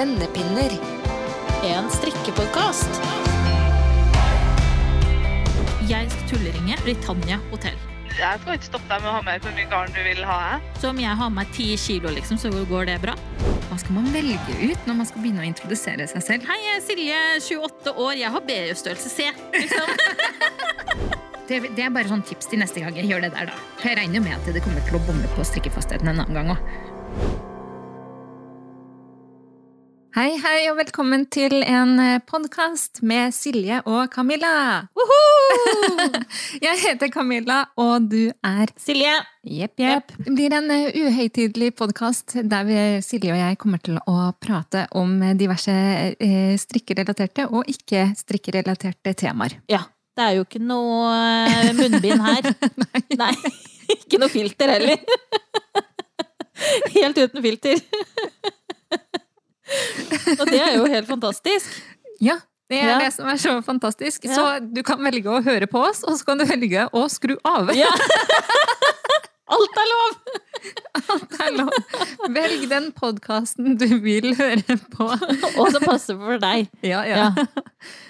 Vennepinner. En strikkepodkast. Jeg skal tulleringe Britannia hotell. Jeg skal ikke stoppe deg med å ha med hvor mye garn du vil ha. Jeg. Så om jeg har med ti kilo, liksom, så går det bra? Hva skal man velge ut når man skal begynne å introdusere seg selv? Hei, jeg er Silje, 28 år, jeg har BU-størrelse C. Liksom. Det, det er bare sånn tips til neste gang jeg gjør det der, da. For jeg regner jo med at det kommer til å bomme på strikkefastheten en annen gang òg. Hei, hei, og velkommen til en podkast med Silje og Camilla. Jeg heter Camilla, og du er Silje. Jepp, jepp. Det blir en eh, uhøytidelig podkast der vi, Silje og jeg kommer til å prate om diverse eh, strikkerelaterte og ikke strikkerelaterte temaer. Ja, det er jo ikke noe eh, munnbind her. Nei. Ikke noe filter heller. Helt uten filter. Og det er jo helt fantastisk. Ja, det er Ja. det som er så fantastisk. Ja. Så du kan velge å høre på oss, og så kan du velge å skru av. Ja. Alt er lov! Alt er lov. Velg den podkasten du vil høre på. Og som passer for deg. Ja, ja. Ja.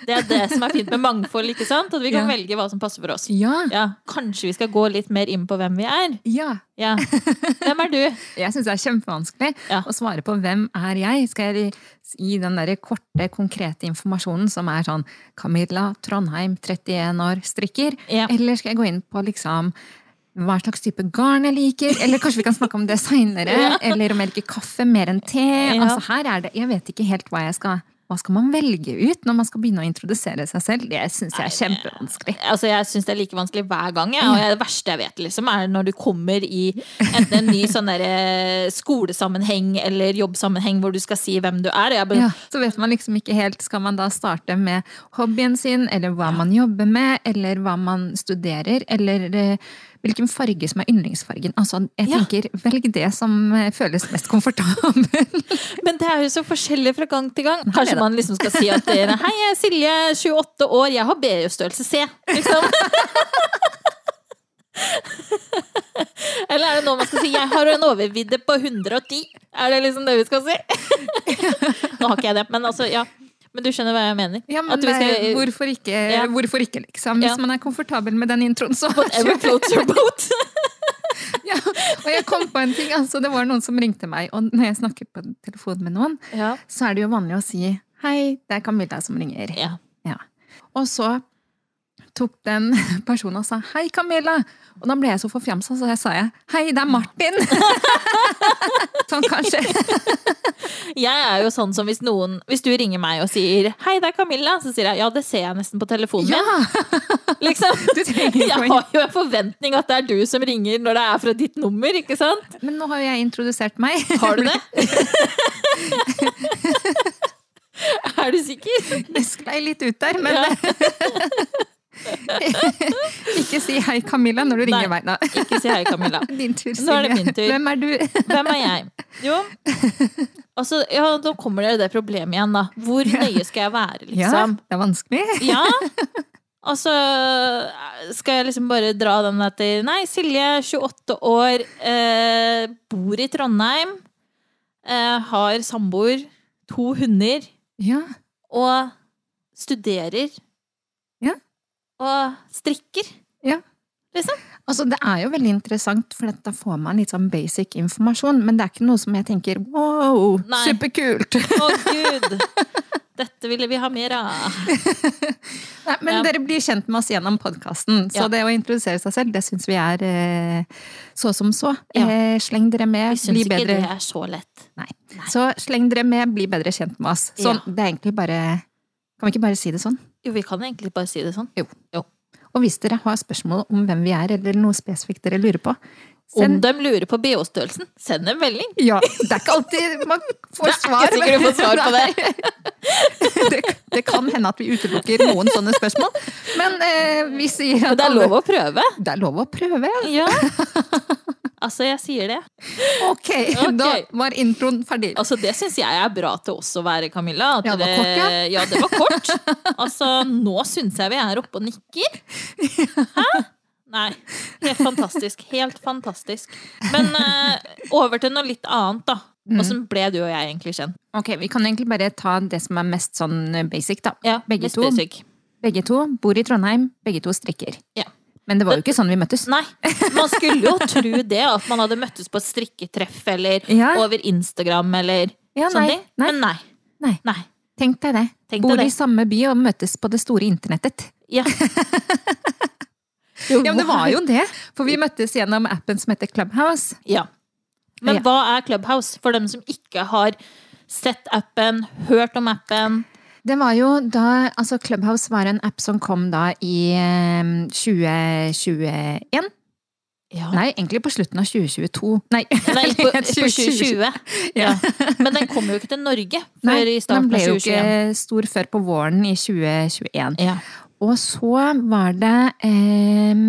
Det er det som er fint med mangfold, ikke sant? At vi kan Ja. velge hva som passer for oss. Ja. Ja, Kanskje vi skal gå litt mer inn på hvem vi er? ja. Ja. Hvem er du? Jeg syns det er kjempevanskelig å svare på hvem er jeg. Skal jeg gi den der korte, konkrete informasjonen som er sånn Camilla Trondheim, 31 år, strikker? Eller skal jeg gå inn på liksom hva slags type garn jeg liker? Eller kanskje vi kan snakke om det seinere? Ja. Eller om jeg liker kaffe mer enn te? Ja. Altså her er det, Jeg vet ikke helt hva jeg skal hva skal man velge ut når man skal begynne å introdusere seg selv? Det syns jeg er kjempevanskelig. Altså, jeg syns det er like vanskelig hver gang. Ja. Og det verste jeg vet, liksom, er når du kommer i enten en ny sånn derre skolesammenheng eller jobbsammenheng hvor du skal si hvem du er. Bare, Ja, så vet man liksom ikke helt Skal man da starte med hobbyen sin, eller hva man jobber med, eller hva man studerer, eller eh, hvilken farge som er yndlingsfargen. Altså, jeg Ja. tenker, Velg det som eh, føles mest komfortabel. Men det er jo så forskjellig fra gang til gang. er Kanskje man liksom skal si at dere, Hei, jeg er Silje, 28 år, jeg har BU-størrelse C. Liksom. Eller er det nå man skal si 'jeg har en overvidde på 110'? Er det liksom det vi skal si? Nå har ikke jeg det, men altså, ja. Men du skjønner hva jeg mener? Ja, men skal- nei, hvorfor, ikke, Ja. hvorfor ikke, liksom? Hvis Ja. man er komfortabel med den introen, så Whatever floats your boat. ja. Og jeg kom på en ting, altså Det var noen som ringte meg, og når jeg snakker på telefon med noen, så er det jo vanlig å si 'hei, det er Camilla som ringer'. ja. Ja. Og så tok den personen og sa 'hei, Camilla'. Og da ble jeg så forfjamsa, så jeg sa jeg 'hei, det er Martin'. sånn kanskje. Jeg er jo sånn som hvis noen Hvis du ringer meg og sier 'hei, det er Camilla', så sier jeg 'ja, det ser jeg nesten på telefonen min'. Ja! Liksom. Du Jeg har jo en forventning at det er du som ringer når det er fra ditt nummer, ikke sant? Men nå har jo jeg introdusert meg. Har du det? Er du sikker? Det sklei litt ut der, men Ja. ikke si 'hei, Camilla' når du ringer Nei. meg. Nå. Ikke si hei, Camilla. Din tur, Nå er det min tur. Hvem er du? Hvem er jeg? Jo, altså, ja, da kommer det det problemet igjen, da. Hvor nøye skal jeg være, Ja, liksom? det er vanskelig. Ja. Altså, skal jeg liksom bare dra den etter Nei, Silje, 28 år, eh, bor i Trondheim, eh, har samboer, to hunder, Ja. og studerer. Og strikker. Ja. Liksom. Altså, det er jo veldig interessant, for da får man litt sånn basic informasjon. Men det er ikke noe som jeg tenker wow, Nei. superkult. Å, gud! Dette ville vi ha mer av. Nei, men Ja. dere blir kjent med oss gjennom podkasten, så Ja. det å introdusere seg selv, det syns vi er eh, så som så. Ja. Eh, sleng dere med, Vi bli syns ikke bedre det er så lett. Nei. Så sleng dere med, bli bedre kjent med oss. Sånn. Det er egentlig bare Kan vi ikke bare si det sånn? Jo, vi kan egentlig bare si det sånn. Jo. Og hvis dere har spørsmål om hvem vi er, eller noe spesifikt dere lurer på, Om de lurer på BH-størrelsen, send en melding. Ja, det er ikke alltid man får svar. Det er svar. ikke sikkert du får svar på det. det. Det kan hende at vi utelukker noen sånne spørsmål, men eh, vi sier Men det er lov å prøve. Det er lov å prøve, ja. Altså, jeg sier det. Ok, Ok. da var introen ferdig. Altså, Det syns jeg er bra til oss å være, Camilla. Ja, det var kort, ja. ja, det var kort. Altså, nå syns jeg vi er oppe og nikker. Hæ? Nei. Helt fantastisk. Helt fantastisk. Men uh, over til noe litt annet, da. Mm. Åssen ble du og jeg egentlig kjent? Ok, Vi kan egentlig bare ta det som er mest sånn basic, da. Ja, Begge mest to. basic. Begge to bor i Trondheim, begge to strikker. Ja. Men det var jo ikke sånn vi møttes. Nei, man skulle jo tro det, at man hadde møttes på et strikketreff eller Ja. over Instagram eller Ja, sånne ting. Men nei. Nei. Nei. Tenk deg det. Tenk Bor deg i samme by og møtes på det store internettet. Ja. Ja, men det var jo det! For vi møttes gjennom appen som heter Clubhouse. Ja. Men hva er Clubhouse? For dem som ikke har sett appen, hørt om appen. Det var jo da Altså, Clubhouse var en app som kom da i eh, 2021. Ja. Nei, egentlig på slutten av 2022. Nei, Nei, på, på 2020. Ja. Men den kom jo ikke til Norge før Nei, i den ble jo ikke stor før på våren i 2021. Ja. Og så var det eh,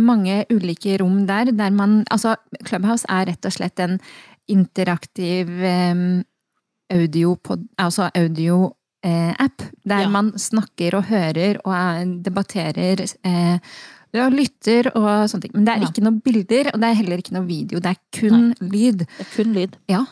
mange ulike rom der, der man Altså, Clubhouse er rett og slett en interaktiv eh, audio, altså audio eh, der Ja. man snakker og hører og debatterer eh, og lytter og sånne ting. Men det er Ja. ikke noe bilder, og det er heller ikke noe video. Det er kun lyd. Det er kun lyd. Ja.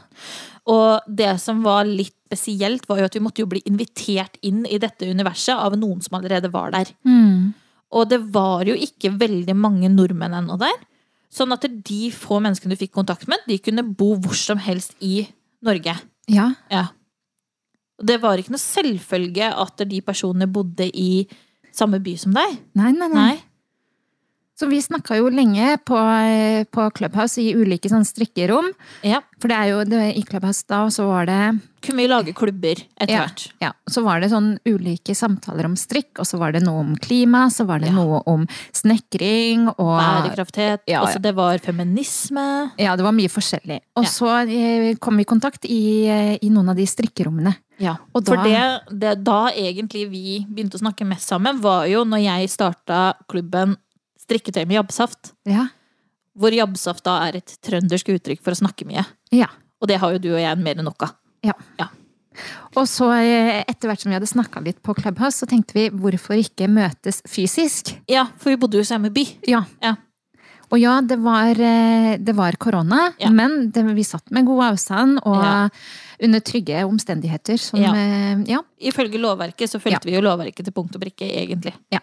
Og det som var litt spesielt, var jo at vi måtte jo bli invitert inn i dette universet av noen som allerede var der. Mm. Og det var jo ikke veldig mange nordmenn ennå der. Sånn at de få menneskene du fikk kontakt med, de kunne bo hvor som helst i Norge. Ja. Ja. Det var ikke noe selvfølge at de personene bodde i samme by som deg. Nei, nei, nei. Nei. Så vi snakka jo lenge på, eh, på Clubhouse i ulike sånn strikkerom. Ja. For det er jo det, i Clubhouse da, så var det Kunne vi lage klubber etter hvert. Ja, så var det sånn ulike samtaler om strikk, og så var det noe om klima, så var det Ja. noe om snekring og Bærekraftighet. Ja, ja. Altså, det var feminisme. Ja, det var mye forskjellig. Og Ja. så eh, kom vi i kontakt i, eh, i noen av de strikkerommene. Ja. Og For det, det da egentlig vi begynte å snakke mest sammen, var jo når jeg starta klubben Strikketøy med jabbsaft. Ja. Hvor jabbsaft da er et trøndersk uttrykk for å snakke mye. ja. Og det har jo du og jeg mer enn nok av. Og så eh, etter hvert som vi hadde snakka litt på Clubhouse, så tenkte vi hvorfor ikke møtes fysisk? Ja, for vi bodde jo i samme by. Ja. Ja. Og ja, det var, eh, det var korona, Ja. men det, vi satt med god avstand og Ja. under trygge omstendigheter. Som, Ja. eh, ja. Ifølge lovverket så fulgte vi jo lovverket til punkt og brikke, egentlig. Ja.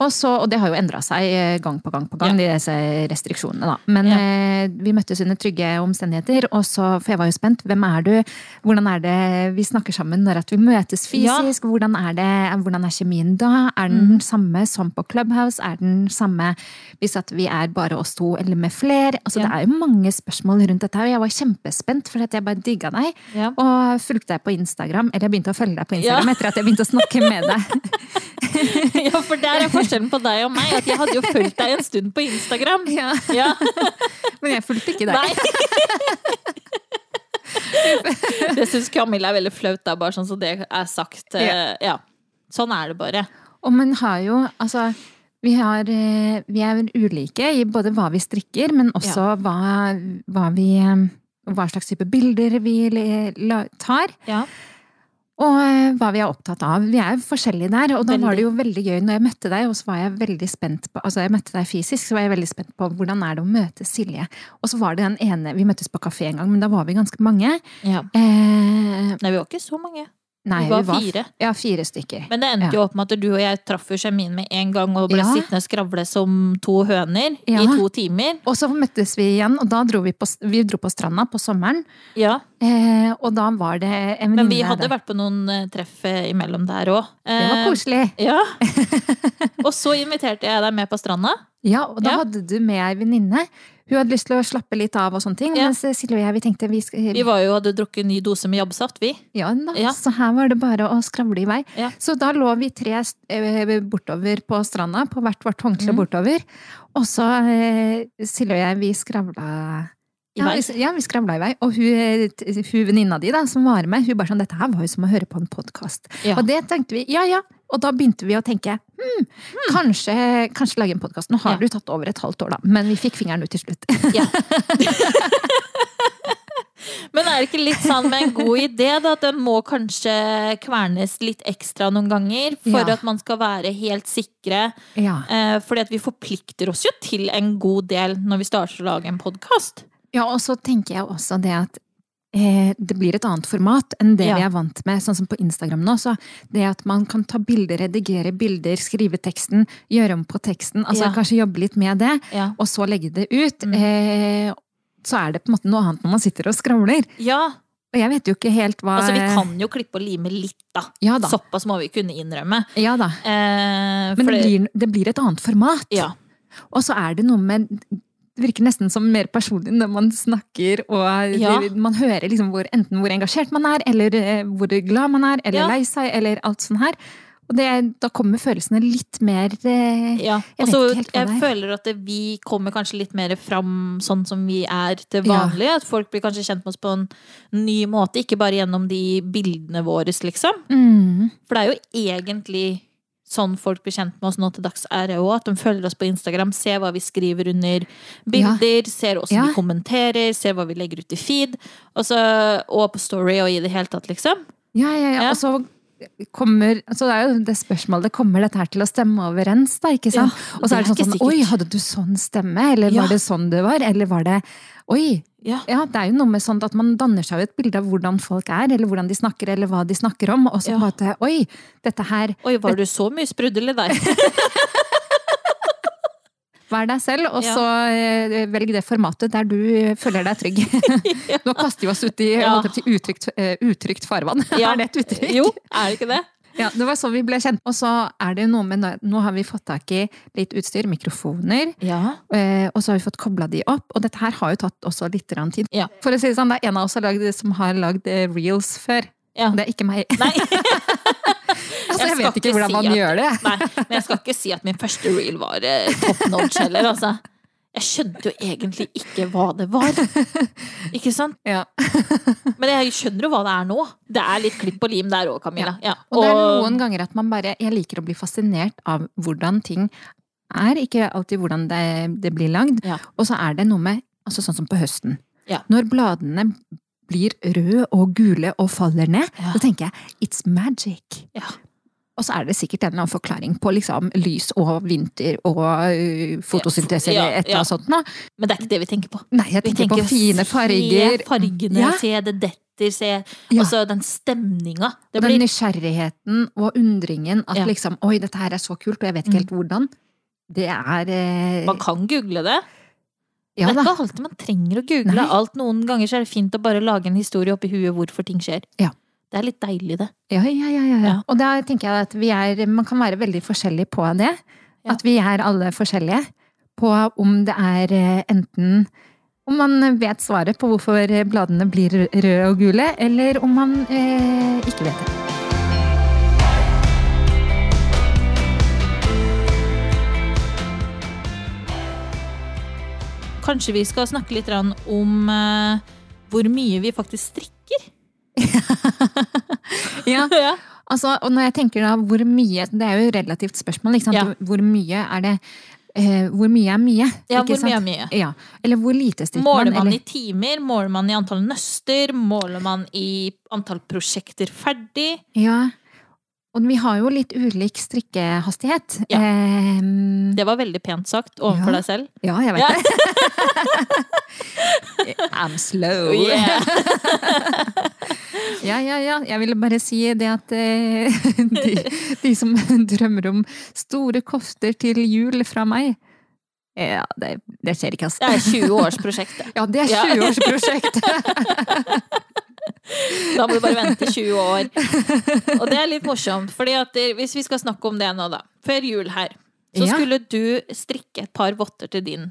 Ja. Og, så, og det har jo endra seg eh, gang på gang på gang, ja. disse restriksjonene. Da. Men Ja. eh, vi møttes under trygge omstendigheter, og så, for jeg var jo spent. Hvem er du? Hvordan er det vi snakker sammen når vi møtes fysisk? Hvordan, er det, hvordan er kjemien da? Er den Mm. samme som på Clubhouse? Er den samme hvis at vi er bare oss to, eller med flere? Altså, Ja. Det er jo mange spørsmål rundt dette, og jeg var kjempespent, for at jeg bare digga deg. Ja. Og fulgte deg på Instagram, eller jeg begynte å følge deg på Ja. Instagram etter at jeg begynte å snakke med deg. ja, for der er forskjellen på deg og meg. At jeg hadde jo fulgt deg en stund på Instagram. Ja. Ja. Men jeg fulgte ikke deg. Nei. det syns Camilla er veldig flaut, da, bare sånn så det er sagt. eh, Ja. Sånn er det bare. Og man har jo, altså vi, har, eh, vi er ulike i både hva vi strikker, men også hva, hva vi eh, Hva slags type bilder vi tar. Ja. Og eh, hva vi er opptatt av. Vi er forskjellige der. Og da var det jo veldig gøy når jeg møtte deg, og så var jeg veldig spent på Altså jeg møtte deg fysisk, så var jeg veldig spent på hvordan er det å møte Silje. Og så var det den ene Vi møttes på kafé en gang, men da var vi ganske mange. ja. Eh, Nei, vi var ikke så mange. Nei, vi var fire. Ja, fire stykker. Men det endte Ja. jo opp med at du og jeg traff jo kjemien med en gang og ble Ja. sittende og skravle som to høner Ja. i to timer. Og så møttes vi igjen, og da dro vi på, vi dro på stranda på sommeren. Ja. Eh, og da var det en Men vi hadde der. vært på noen eh, treff eh, imellom der òg. Det var koselig. Ja. og så inviterte jeg deg med på stranda. Ja, og da hadde du med ei venninne. Hun hadde lyst til å slappe litt av og sånne ting. Ja. Mens Silje og jeg vi tenkte vi skal Vi var jo hadde drukket en ny dose med jabbsaft, vi. ja, da, Ja. Så her var det bare å skravle i vei. Ja. Så da lå vi tre eh, bortover på stranda, på hvert vårt håndkle Mm. bortover. Og så eh, Silje og jeg, vi skravla ja, vi- ja, vi skravla i vei. Og hun, eh, hun venninna di da, som var med, hun bare sånn Dette her var jo som å høre på en podkast. Ja. Og det tenkte vi, ja ja. Og da begynte vi å tenke hm, kanskje, kanskje lage en podkast. Nå har Ja. du tatt over et halvt år, da, men vi fikk fingeren ut til slutt. Ja. Men er det ikke litt sånn med en god idé, da, at den må kanskje kvernes litt ekstra noen ganger? For Ja. at man skal være helt sikre. ja. Eh, fordi at vi forplikter oss jo til en god del når vi starter å lage en podkast. ja, og så tenker jeg også det at eh, det blir et annet format enn det Ja. vi er vant med, sånn som på Instagram nå. Så det at man kan ta bilder, redigere bilder, skrive teksten, gjøre om på teksten, altså Ja. kanskje jobbe litt med det, Ja. og så legge det ut, Mm. eh, så er det på en måte noe annet når man sitter og skravler. ja. Og jeg vet jo ikke helt hva Altså, vi kan jo klippe og lime litt, da. Ja da. Såpass må vi kunne innrømme. Ja da. Eh, Men det blir, det blir et annet format. Ja. Og så er det noe med Det virker nesten som mer personlig når man snakker, og Ja. man hører liksom hvor, enten hvor engasjert man er, eller eh, hvor glad man er, eller Ja. lei seg, eller alt sånt her. Og det, da kommer følelsene litt mer eh, Ja, Jeg og vet så ikke helt jeg er. føler at det, vi kommer kanskje litt mer fram sånn som vi er til Ja. vanlig. At folk blir kanskje kjent med oss på en ny måte, ikke bare gjennom de bildene våre, liksom. mm, For det er jo egentlig sånn folk blir kjent med oss nå til dags er òg. At de følger oss på Instagram, ser hva vi skriver under bilder, ser åssen Ja. vi kommenterer, ser hva vi legger ut i feed. Og, så, og på Story og i det hele tatt, liksom. Ja, ja, ja. Ja. Og så kommer Så det er jo det spørsmålet Kommer dette her til å stemme overens, da? ikke sant? Ja, og så er det det er sånn sånn Oi, hadde du sånn stemme? Eller Ja. var det sånn det var? Eller var det Oi! Ja. Ja, det er jo noe med sånt at man danner seg et bilde av hvordan folk er, eller hvordan de snakker, eller hva de snakker om. Og så på at Oi, dette her Oi, var du så mye sprudel i deg? Vær deg selv, og Ja. så eh, velg det formatet der du føler deg trygg. Nå kaster vi oss ut i Ja. si, utrygt, eh, utrygt farvann. Ja. er det et uttrykk? Jo, er det ikke det? Ja, det var sånn vi ble kjent. Og så er det noe med Nå, har vi fått tak i litt utstyr, mikrofoner, Ja. eh, og så har vi fått kobla de opp. Og dette her har jo tatt også litt tid. Ja. For å si det sånn, det er en av oss som har lagd- som har lagd reels før. Ja. Det er ikke meg. Altså, jeg, jeg vet ikke hvordan si man at- gjør det. Nei, men jeg skal ikke si at min første reel var eh, top notch heller, altså. Jeg skjønte jo egentlig ikke hva det var. Ikke sant? Ja. Men jeg skjønner jo hva det er nå. Det er litt klipp og lim der òg, Camilla. Ja. Og det er noen ganger at man bare Jeg liker å bli fascinert av hvordan ting er, ikke alltid hvordan det, det blir lagd. Og så er det noe med altså Sånn som på høsten. Når bladene blir røde og gule og faller ned, Ja. så tenker jeg it's magic. Ja. Og så er det sikkert en eller annen forklaring på liksom lys og vinter og øh, fotosyntese eller et eller annet sånt. Men det er ikke det vi tenker på. Nei, jeg Vi tenker, på fine farger. Se fargene, se det detter, se Ja. Altså den stemninga. Den blir nysgjerrigheten og undringen at Ja. liksom Oi, dette her er så kult, og jeg vet ikke helt hvordan. Det er eh, Man kan google det. Ja det er ikke alltid man trenger å google Nei. alt. Noen ganger så er det fint å bare lage en historie oppi huet hvorfor ting skjer. Ja. Det er litt deilig, det. Ja, ja, ja, ja. Og da tenker jeg at vi er Man kan være veldig forskjellig på det. At vi er alle forskjellige på om det er eh, enten om man vet svaret på hvorfor bladene blir røde og gule, eller om man eh, ikke vet det. Kanskje vi skal snakke litt om eh, hvor mye vi faktisk strikker. Ja, ja. altså, og når jeg tenker da hvor mye Det er jo et relativt spørsmål, sant? Ja. Hvor mye er det eh, Hvor mye er mye? ja, hvor mye er mye? Ja. Eller hvor lite strikker man? Måler man eller- i timer? Måler man i antall nøster? Måler man i antall prosjekter ferdig? Ja. Og vi har jo litt ulik strikkehastighet. Ja. Ehm, Det var veldig pent sagt overfor Ja. deg selv. ja, jeg vet det. I'm slow. Yeah. Ja, ja, ja. Jeg ville bare si det at eh, de, de som drømmer om store kofter til jul fra meg Ja, det, det skjer ikke, Det altså. er 20 års prosjekt, det. Ja, det er Ja. 20-årsprosjekt! Da må du bare vente 20 år. Og det er litt morsomt, fordi at hvis vi skal snakke om det nå, da. Før jul her, så Ja. skulle du strikke et par votter til din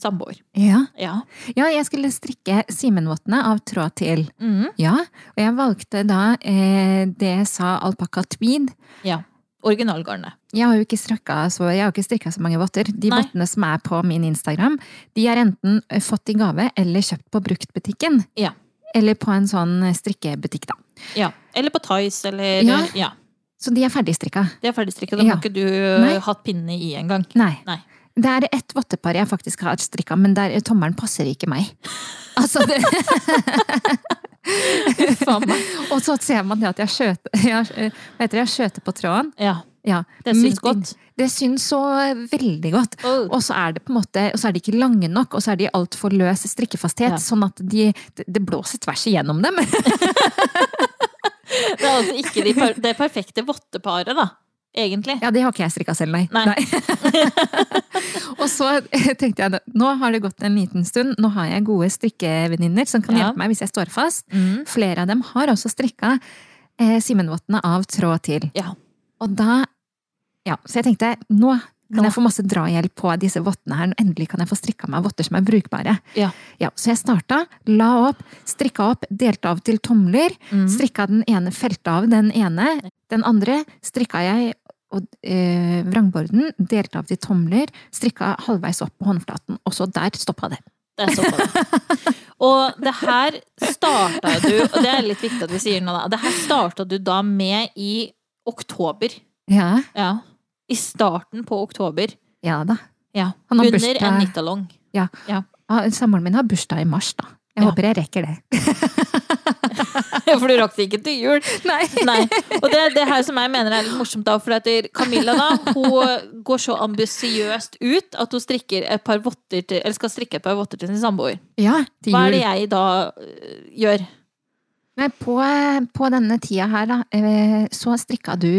samboer. Ja. Ja. ja, jeg skulle strikke Simenvottene av tråd til. Mm. Ja, og jeg valgte da eh, det jeg sa alpakka tweed. ja. Originalgarnet. Jeg har jo ikke så, jeg har ikke strikka så mange votter. De Nei. vottene som er på min Instagram, de er enten eh, fått i gave eller kjøpt på bruktbutikken. Ja. Eller på en sånn strikkebutikk, da. Ja. Eller på Tice, eller Ja. ja. Så de er ferdigstrikka. De er ferdigstrikka. Da Ja. har ikke du Nei. uh, hatt pinne i engang. Nei. Nei. Det er ett vottepar jeg faktisk har strikka, men der tommelen passer ikke meg. Altså, det, og så ser man det at jeg skjøter jeg, eh, Hva heter det? Jeg skjøter på tråden. Ja. Ja, Det syns godt. Det syns så veldig godt. Og så er det på en måte, og så er de ikke lange nok, og så er de altfor løs strikkefasthet, Ja. sånn at de, det- blåser tvers igjennom dem. Det er altså ikke de det perfekte votteparet, da. Egentlig. Ja, det har ikke jeg strikka selv, nei. Nei. og så tenkte jeg, nå har det gått en liten stund, nå har jeg gode strikkevenninner som kan Ja. hjelpe meg hvis jeg står fast. Mm. Flere av dem har også strikka eh, Simenvottene av tråd til. Ja. Og da, ja, så jeg tenkte, nå kan Nå. jeg få masse drahjelp på disse vottene her. Endelig kan jeg få strikka meg votter som er brukbare. Ja. Ja, så jeg starta, la opp, strikka opp, delte av til tomler. Mm. Strikka den ene, felte av den ene. Den andre strikka jeg og eh, vrangborden, delte av til tomler, strikka halvveis opp på håndflaten, og så der stoppa det. Det er det. Og det her starta du, og det er litt viktig at vi sier nå, da. Det her starta du da med i oktober. Ja, Ja. I starten på oktober. ja da. Ja. Han har Under bursdag- en nittalong. Ja, Samboeren min har bursdag i mars, da. Jeg Ja. håper jeg rekker det. For du rakk det ikke til jul. Nei. Nei. Og det er det her som jeg mener er litt morsomt, da. For at Camilla da, hun går så ambisiøst ut at hun strikker et par votter til, eller skal strikke et par votter til sin samboer. Ja, til jul. Hva er det jeg da øh, gjør? Nei, på, på denne tida her, da, eh, så strikka du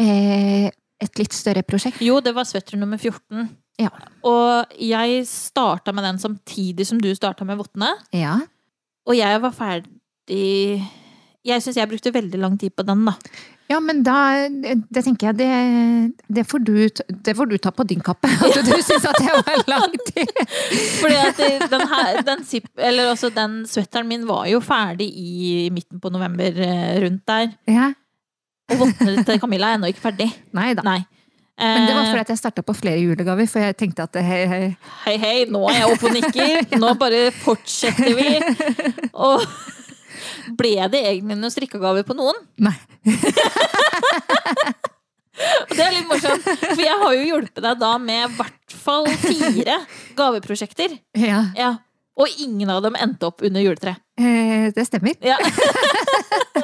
eh, et litt større prosjekt. Jo, det var svetter nummer 14. Ja. Og jeg starta med den samtidig som du starta med vottene. Ja. Og jeg var ferdig Jeg syns jeg brukte veldig lang tid på den, da. Ja, men da Det tenker jeg, det, det, får, du, det får du ta på din kappe. At du syns at det var lang tid. Fordi at den her, den, eller også den svetteren min var jo ferdig i midten på november, eh, rundt der. Ja. Og vottene til Camilla er ennå ikke ferdig. Nei da. Nei. Men det var Eh, fordi at jeg starta på flere julegaver, for jeg tenkte at hei, hei. Hei, hei, nå er jeg oppe og nikker. Nå bare fortsetter vi. Og ble det egentlig noen strikkegaver på noen? Nei. Og det er litt morsomt, for jeg har jo hjulpet deg da med i hvert fall fire gaveprosjekter. Ja, Ja. Og ingen av dem endte opp under juletreet. eh, det stemmer. Ja.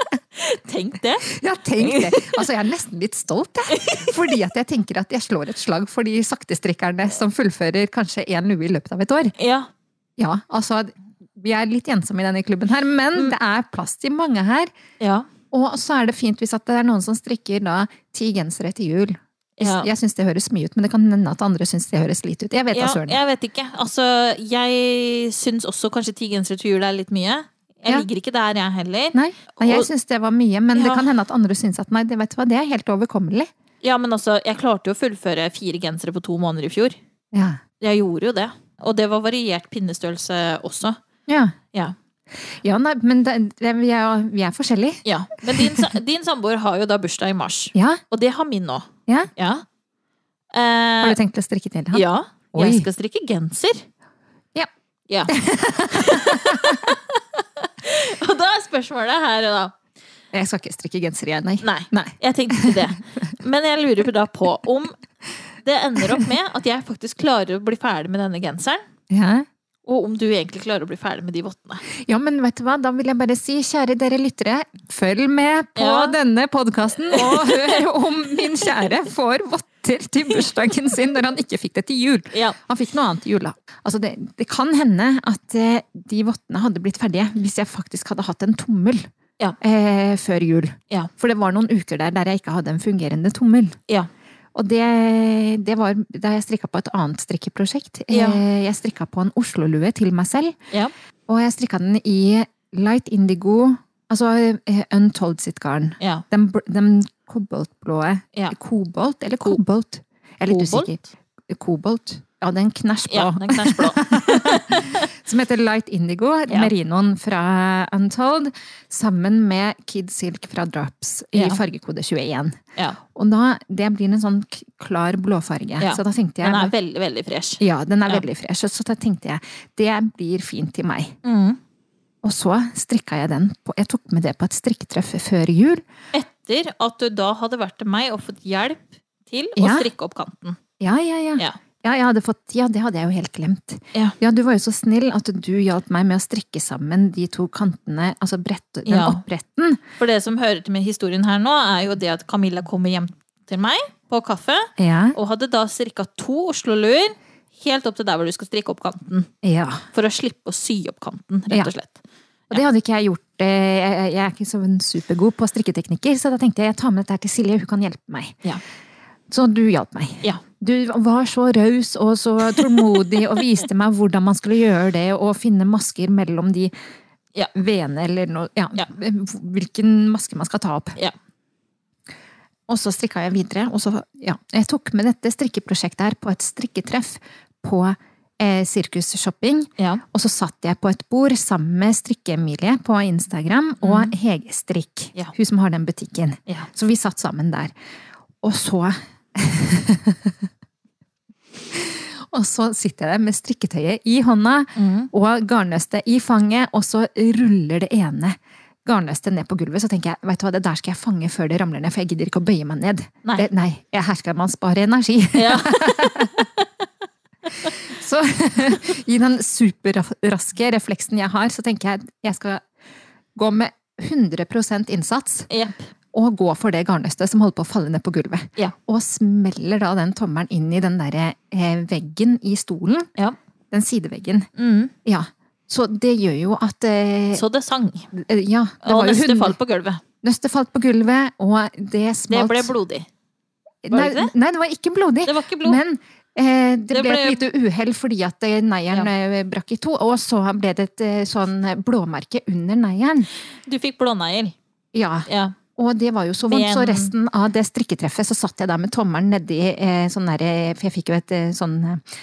Tenk det. Ja, tenk det. Altså, jeg er nesten litt stolt, jeg. Fordi at jeg tenker at jeg slår et slag for de saktestrikkerne som fullfører kanskje én lue i løpet av et år. Ja. Ja, altså, vi er litt ensomme i denne klubben her, men Mm. det er plass til mange her. Ja. Og så er det fint hvis det er noen som strikker da ti gensere til jul. Ja. Jeg syns det høres mye ut, men det kan hende at andre syns det høres lite ut. Jeg vet ja jeg vet ikke. Altså, jeg syns også kanskje ti gensere til jul er litt mye. Jeg Ja. ligger ikke der, jeg heller. Nei, og jeg syns det var mye, men det kan hende at andre syns at nei, det, vet du hva, det er helt overkommelig. Ja, men altså, jeg klarte jo å fullføre fire gensere på to måneder i fjor. Ja. Jeg gjorde jo det. Og det var variert pinnestørrelse også. Ja, Ja. ja nei, men det, det, vi, er, vi er forskjellige. ja. Men din, din samboer har jo da bursdag i mars. Ja, Og det har min nå. Ja. Ja. Har Eh, du tenkt å strikke til han? ja. Oi. Jeg skal strikke genser. Ja. Ja. og da er spørsmålet her da Jeg skal ikke strikke genser igjen, nei. Nei. Nei. Jeg tenkte ikke det. Men jeg lurer da på om det ender opp med at jeg faktisk klarer å bli ferdig med denne genseren. Ja. Og om du egentlig klarer å bli ferdig med de vottene. ja, men vet du hva, da vil jeg bare si, kjære dere lyttere, følg med på Ja. denne podkasten og hør om min kjære får votter til bursdagen sin når han ikke fikk det til jul. Ja. Han fikk noe annet til jul, da. Altså det, det kan hende at eh, de vottene hadde blitt ferdige hvis jeg faktisk hadde hatt en tommel Ja. eh, før jul. Ja. For det var noen uker der der jeg ikke hadde en fungerende tommel. Ja. Og det, det var da jeg strikka på et annet strikkeprosjekt. Ja. Eh, Jeg strikka på en Oslo-lue til meg selv. Ja. Og jeg strikka den i light indigo, altså untold sitt garn. Ja. Den, den koboltblå Ja. Kobolt eller Ko- kobolt? Jeg er litt Kobolt? usikker. Kobolt. Ja, den knæsjblå. Ja, den knæsjblå. Som heter Light Indigo, Ja. merinoen fra Untold, sammen med Kid Silk fra Drops i Ja. fargekode 21. Ja. Og da, det blir en sånn klar blåfarge. Så da tenkte jeg Den er veldig, veldig fresh. Ja, den er veldig fresh. Så da tenkte jeg det blir fint til meg. Mm. Og så strikka jeg den på Jeg tok med det på et strikketreff før jul. Etter at du da hadde vært til meg og fått hjelp til å Ja. strikke opp kanten. Ja, ja, ja. Ja. Ja, fått, ja, det hadde jeg jo helt glemt. Ja. du var jo så snill at du hjalp meg med å strikke sammen de to kantene, altså brett, den Ja. oppretten. For det som hører til med historien her nå, er jo det at Camilla kommer hjem til meg. på kaffe, Ja. og hadde da strikka to Oslo-luer helt opp til der hvor du skal strikke opp kanten. ja. For å slippe å sy opp kanten, rett og slett. Og det hadde ikke jeg gjort. eh, Jeg er ikke så supergod på strikketeknikker, så da tenkte jeg jeg tar med dette til Silje, hun kan hjelpe meg. Ja. Så du hjalp meg. Ja. Du var så raus og så tålmodig og viste meg hvordan man skulle gjøre det, og finne masker mellom de Ja. veene, eller noe Ja, Ja. hvilken maske man skal ta opp. Ja. Og så strikka jeg videre, og så Ja. Jeg tok med dette strikkeprosjektet her på et strikketreff på eh, Sirkus Ja. Og så satt jeg på et bord sammen med Strikke-Emilie på Instagram og Hege Strikk, Ja. hun som har den butikken. Ja. Så vi satt sammen der. Og så Og så sitter jeg der med strikketøyet i hånda Mm. og garnnøstet i fanget, og så ruller det ene garnnøstet ned på gulvet. Så tenker jeg vet du hva, det der skal jeg fange før det ramler ned, for jeg gidder ikke å bøye meg ned. Nei. Det, nei her skal man spare energi. Ja. Så i den superraske refleksen jeg har, så tenker jeg at jeg skal gå med 100 innsats Yep. og gå for det garnnøstet som holder på å falle ned på gulvet. Ja. Og smeller da den tommelen inn i den derre eh, veggen i stolen. Ja. Den sideveggen. Mm. Ja. Så det gjør jo at eh, Så det sang. eh, Ja. Det Og hund- falt på gulvet. Nøstet falt på gulvet, og det smalt Det ble blodig. var det nei, det? nei, det var ikke blodig. Det var ikke blod. Men eh, det, Det ble, et lite uhell fordi at eh, neieren ja. brakk i to, og så ble det et eh, sånn blåmerke under neieren. Du fikk blåneier. Ja, Ja. og det var jo så vondt, så resten av det strikketreffet så satt jeg der med tommelen nedi eh, sånn derre For jeg fikk jo et eh, sånn eh,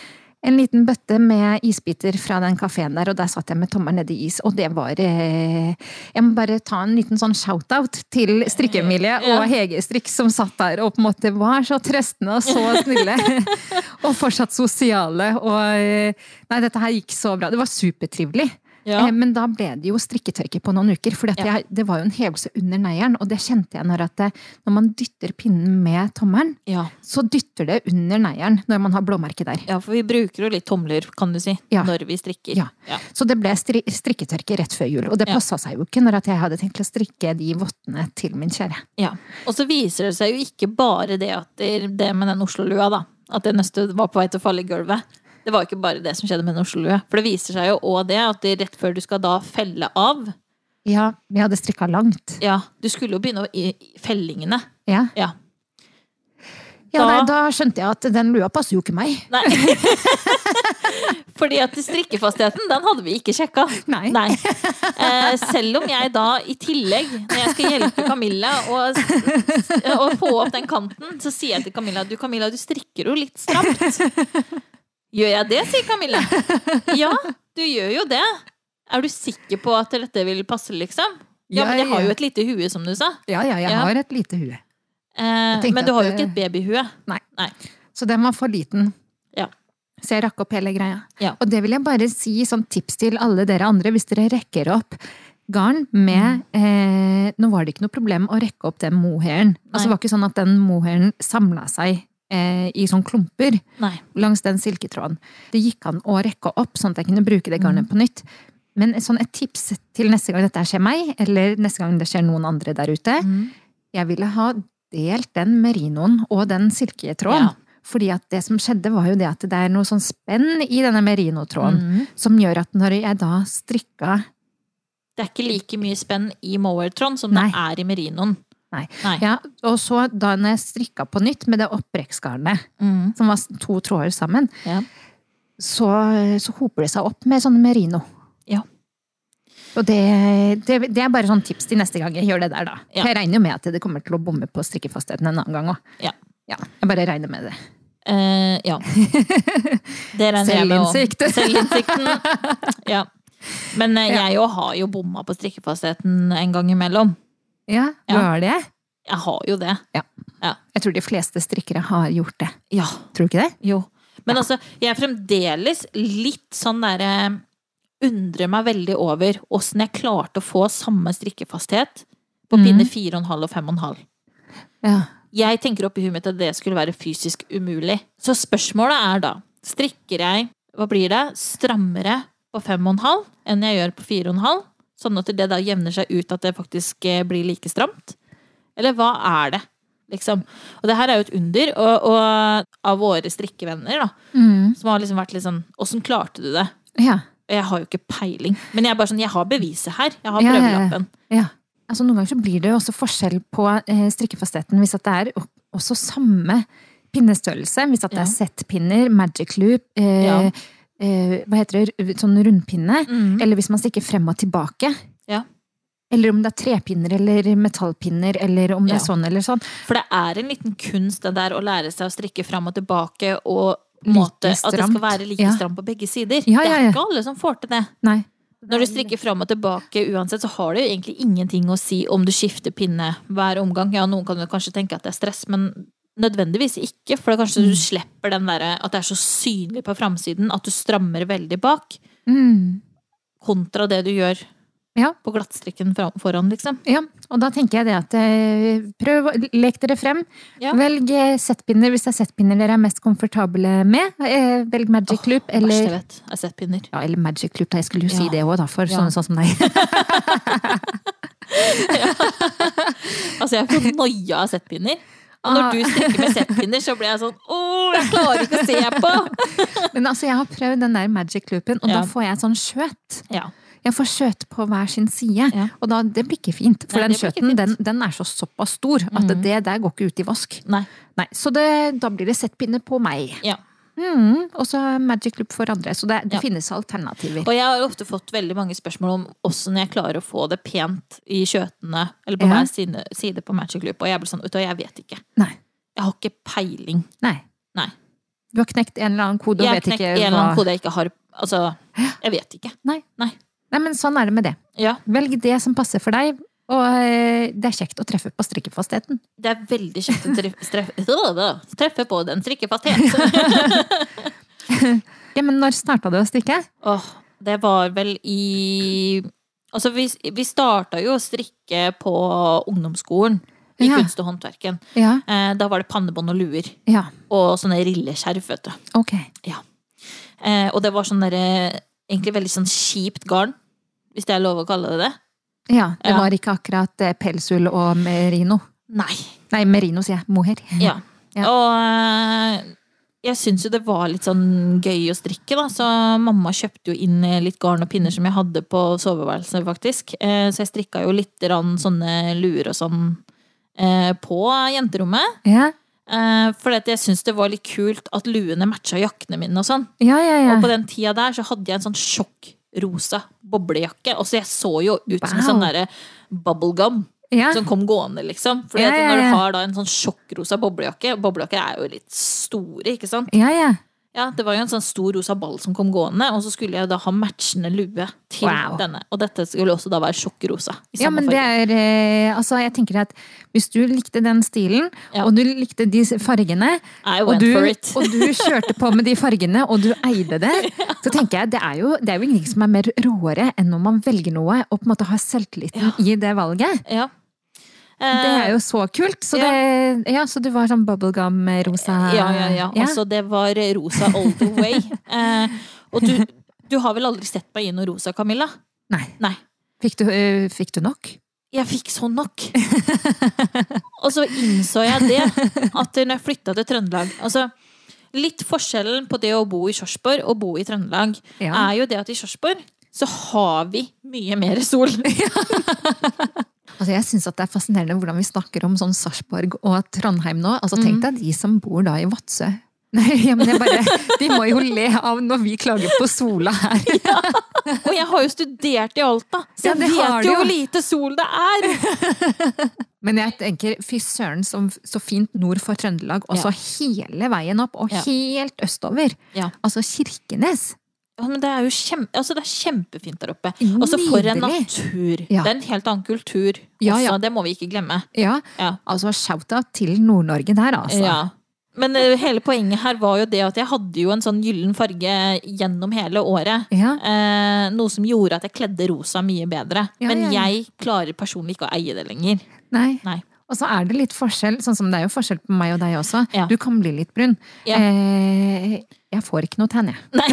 en liten bøtte med isbiter fra den kafeen der, og der satt jeg med tommelen nedi is, og det var eh, Jeg må bare ta en liten sånn shout-out til Strikke-Emilie og Hege Strikk som satt der og på en måte var så trøstende og så snille. og fortsatt sosiale, og eh, Nei, dette her gikk så bra. Det var supertrivelig. Ja. Eh, Men da ble det jo strikketørke på noen uker, for Ja. det var jo en hevelse under neieren. Og det kjente jeg når, at det, når man dytter pinnen med tommelen, ja. så dytter det under neieren når man har blåmerke der. Ja, for vi bruker jo litt tomler, kan du si, når vi strikker. Ja. Så det ble stri strikketørke rett før jul. Og det passa seg jo ikke når at jeg hadde tenkt å strikke de vottene til min kjære. Ja. Og så viser det seg jo ikke bare det at det, det med den Oslo-lua, da. At det nøstet var på vei til å falle i gulvet. Det var ikke bare det som skjedde med en Oslo-lua. For det viser seg jo òg det at det rett før du skal da felle av Ja, vi hadde strikka langt. Ja, du skulle jo begynne i i fellingene. Ja, Ja. ja Da- nei, da skjønte jeg at den lua passer jo ikke meg. Nei. Fordi at strikkefastheten, den hadde vi ikke sjekka. Nei. Nei. Eh, selv om jeg da i tillegg, når jeg skal hjelpe Camilla å, å få opp den kanten, så sier jeg til Camilla du Camilla, du strikker jo litt stramt. Gjør jeg det, sier Camilla. Ja, du gjør jo det. Er du sikker på at dette vil passe, liksom? Ja, men jeg har jo et lite hue, som du sa. Ja, ja, jeg har et lite hue. Eh, men du har jo ikke et babyhue. Nei. Så den var for liten. Ja. Så jeg rakk opp hele greia. Ja. Og det vil jeg bare si som tips til alle dere andre, hvis dere rekker opp garn med Mm. eh, Nå var det ikke noe problem å rekke opp den mohairen. Altså, det var ikke sånn at den mohairen samla seg eh, i sånn klumper Nei. langs den silketråden. Det gikk an å rekke opp, sånn at jeg kunne bruke det Mm. garnet på nytt. Men sånn et tips til neste gang dette skjer meg, eller neste gang det skjer noen andre der ute, Mm. jeg ville ha delt den merinoen og den silketråden. Ja. Fordi at det som skjedde, var jo det at det er noe sånn spenn i denne merinotråden. Mm. Som gjør at når jeg da strikka Det er ikke like mye spenn i mohairtråden som Nei. det er i merinoen. Nei. Nei. Ja, og så da når jeg strikka på nytt med det opprekksgarnet, Mm. som var to tråder sammen, Ja. så, så hoper det seg opp med sånn merino. Ja. Og det, det, det er bare sånn tips til neste gang jeg gjør det der, da. Ja. Jeg regner jo med at det kommer til å bomme på strikkefastheten en annen gang òg. Ja. Ja, jeg bare regner med det. Uh, ja. Det regner jeg med òg. Selvinnsikten. Ja. Men eh, jeg jo har jo bomma på strikkefastheten en gang imellom. Ja, du Ja. har det? Jeg har jo det. Jeg tror de fleste strikkere har gjort det. Ja. Tror du ikke det? Jo. Men Ja. altså, jeg er fremdeles litt sånn derre Undrer meg veldig over åssen jeg klarte å få samme strikkefasthet på mm. pinne 4,5 og 5,5. Ja. Jeg tenker oppi huet mitt at det skulle være fysisk umulig. Så spørsmålet er da, strikker jeg, hva blir det, strammere på 5,5 enn jeg gjør på 4,5? Sånn at det da jevner seg ut at det faktisk eh, blir like stramt? Eller hva er det? liksom. Og det her er jo et under, og, og av våre strikkevenner, da, Mm. som har liksom vært litt sånn Åssen klarte du det? Ja. Jeg har jo ikke peiling. Men jeg er bare sånn, jeg har beviset her. Jeg har Ja, ja, ja. ja. Altså, noen ganger så blir det jo også forskjell på eh, strikkefastheten hvis at det er også samme pinnestørrelse. Hvis at det er set-pinner, magic loop, eh. Eh, hva heter det, sånn rundpinne. Mm. Eller hvis man stikker frem og tilbake. Ja. Eller om det er trepinner eller metallpinner, eller om det Ja. er sånn eller sånn. For det er en liten kunst det der å lære seg å strikke fram og tilbake, og måte, at det skal være like Ja. stramt på begge sider. Ja, Det ja, er ikke alle som får til det. Nei. Når du strikker fram og tilbake uansett, så har det jo egentlig ingenting å si om du skifter pinne hver omgang. Ja, noen kan jo kanskje tenke at det er stress, men nødvendigvis ikke. For det er kanskje Mm. du slipper den derre at det er så synlig på framsiden at du strammer veldig bak, Mm. kontra det du gjør Ja. på glattstrikken foran, liksom. Ja, og da tenker jeg det at eh, prøv å leke dere frem. Ja. Velg eh, settpinner hvis det er settpinner dere er mest komfortable med. Eh, Velg magic loop Verste jeg eller vet, er settpinner. Ja, eller magic loop, da. Jeg skulle jo si det òg, da, for Ja. sånne sånn som deg. Altså, jeg får noia av settpinner. Og når Ah. du stikker med settpinner, så blir jeg sånn Å, jeg klarer ikke å se på! Men altså, jeg har prøvd den der magic loopen, og Ja. da får jeg sånn skjøt. Ja. Jeg får skjøt på hver sin side, Ja. og da, det blir ikke fint. For Nei, den skjøten, den, den er så såpass stor at mm. det der går ikke ut i vask. Nei. Nei, Så det, da blir det settpinne på meg. Ja. Mm, og så magic loop for andre. Så det, det Ja. finnes alternativer. Og jeg har ofte fått veldig mange spørsmål om åssen jeg klarer å få det pent i kjøtene, eller på Ja. hver side, side på Magic Loop. Og jeg blir sånn, vet du hva, jeg vet ikke. Nei. Jeg har ikke peiling. Nei. Nei. Du har knekt en eller annen kode og Jeg har knekt en eller annen kode jeg ikke har Altså, jeg vet ikke. Nei. Nei. Nei, men sånn er det med det. Ja, Velg det som passer for deg, og eh, det er kjekt å treffe på strikkefastheten. det er veldig kjekt å treffe, treffe på den strikkefastheten! Ja, men når starta du å strikke? Åh, det var vel i Altså, vi, vi starta jo å strikke på ungdomsskolen. I Ja. kunst og håndverken. Ja. Eh, da var det pannebånd og luer. Ja, Og sånne rilleskjerf, vet du. ok. Eh, og det var sånn derre Egentlig veldig sånn kjipt garn. Hvis det er lov å kalle det det. Ja, det var ikke akkurat eh, pelsull og merino. Nei. Nei, merino, sier jeg. Mohair. Ja. Ja. Og eh, jeg syns jo det var litt sånn gøy å strikke, da. Så mamma kjøpte jo inn eh, litt garn og pinner som jeg hadde på soveværelset, faktisk. Så jeg strikka jo litt sånne luer og sånn på jenterommet. Ja, For jeg syns det var litt kult at luene matcha jakkene mine og sånn. ja, ja. ja. Og på den tida der så hadde jeg en sånn sjokkrosa boblejakke. Og så jeg så jo ut som en sånn derre bubblegum ja. som kom gående, liksom. Fordi Ja, ja, når du har da en sånn sjokkrosa boblejakke Boblejakker er jo litt store, ikke sant? ja, ja. Ja, det var jo en sånn stor rosa ball som kom gående, og så skulle jeg da ha matchende lue til Wow. denne. Og dette skulle også da være sjokkrosa. Ja, men men det er eh, Altså, jeg tenker at hvis du likte den stilen, Ja. og du likte de fargene, og du, og du kjørte på med de fargene, og du eide det, så tenker jeg det er jo, det er jo ingenting som er mer råere enn når man velger noe og på en måte har selvtilliten i det valget. Ja. Det er jo så kult. Så, det, ja, så du var sånn bubblegum-rosa Ja, ja, ja. Altså, det var rosa all the way. Eh, og du, du har vel aldri sett meg i noe rosa, Camilla? Nei. Nei. Fikk du, øh, fikk du nok? Jeg fikk sånn nok. og så innså jeg det, at når jeg flytta til Trøndelag altså, Litt forskjellen på det å bo i Kjorsborg og bo i Trøndelag, Ja. er jo det at i Kjorsborg så har vi mye mer sol. Altså, jeg syns det er fascinerende hvordan vi snakker om sånn Sarpsborg og Trondheim nå. Altså, Tenk deg de som bor da i Vadsø. Nei, ja, men jeg bare, De må jo le av når vi klager på sola her. Og jeg har jo studert i Alta, så jeg ja, vet jo hvor lite sol det er! Men jeg tenker, fy søren, så, så fint nord for Trøndelag. Og så hele veien opp, og Ja. helt østover. Ja. Altså Kirkenes. Ja, men det er jo kjempe, altså det er kjempefint der oppe. Og så for en natur. Ja. Det er en helt annen kultur også, ja. det må vi ikke glemme. Ja, Ja. altså shout-out til Nord-Norge der, altså. Ja. Men eh, hele poenget her var jo det at jeg hadde jo en sånn gyllen farge gjennom hele året. Eh, noe som gjorde at jeg kledde rosa mye bedre. Men jeg klarer personlig ikke å eie det lenger. Nei. Nei. Og så er det litt forskjell, sånn som det er jo forskjell på meg og deg også. Ja. Du kan bli litt brun. Ja. Eh, jeg får ikke noe tenn, jeg. Nei.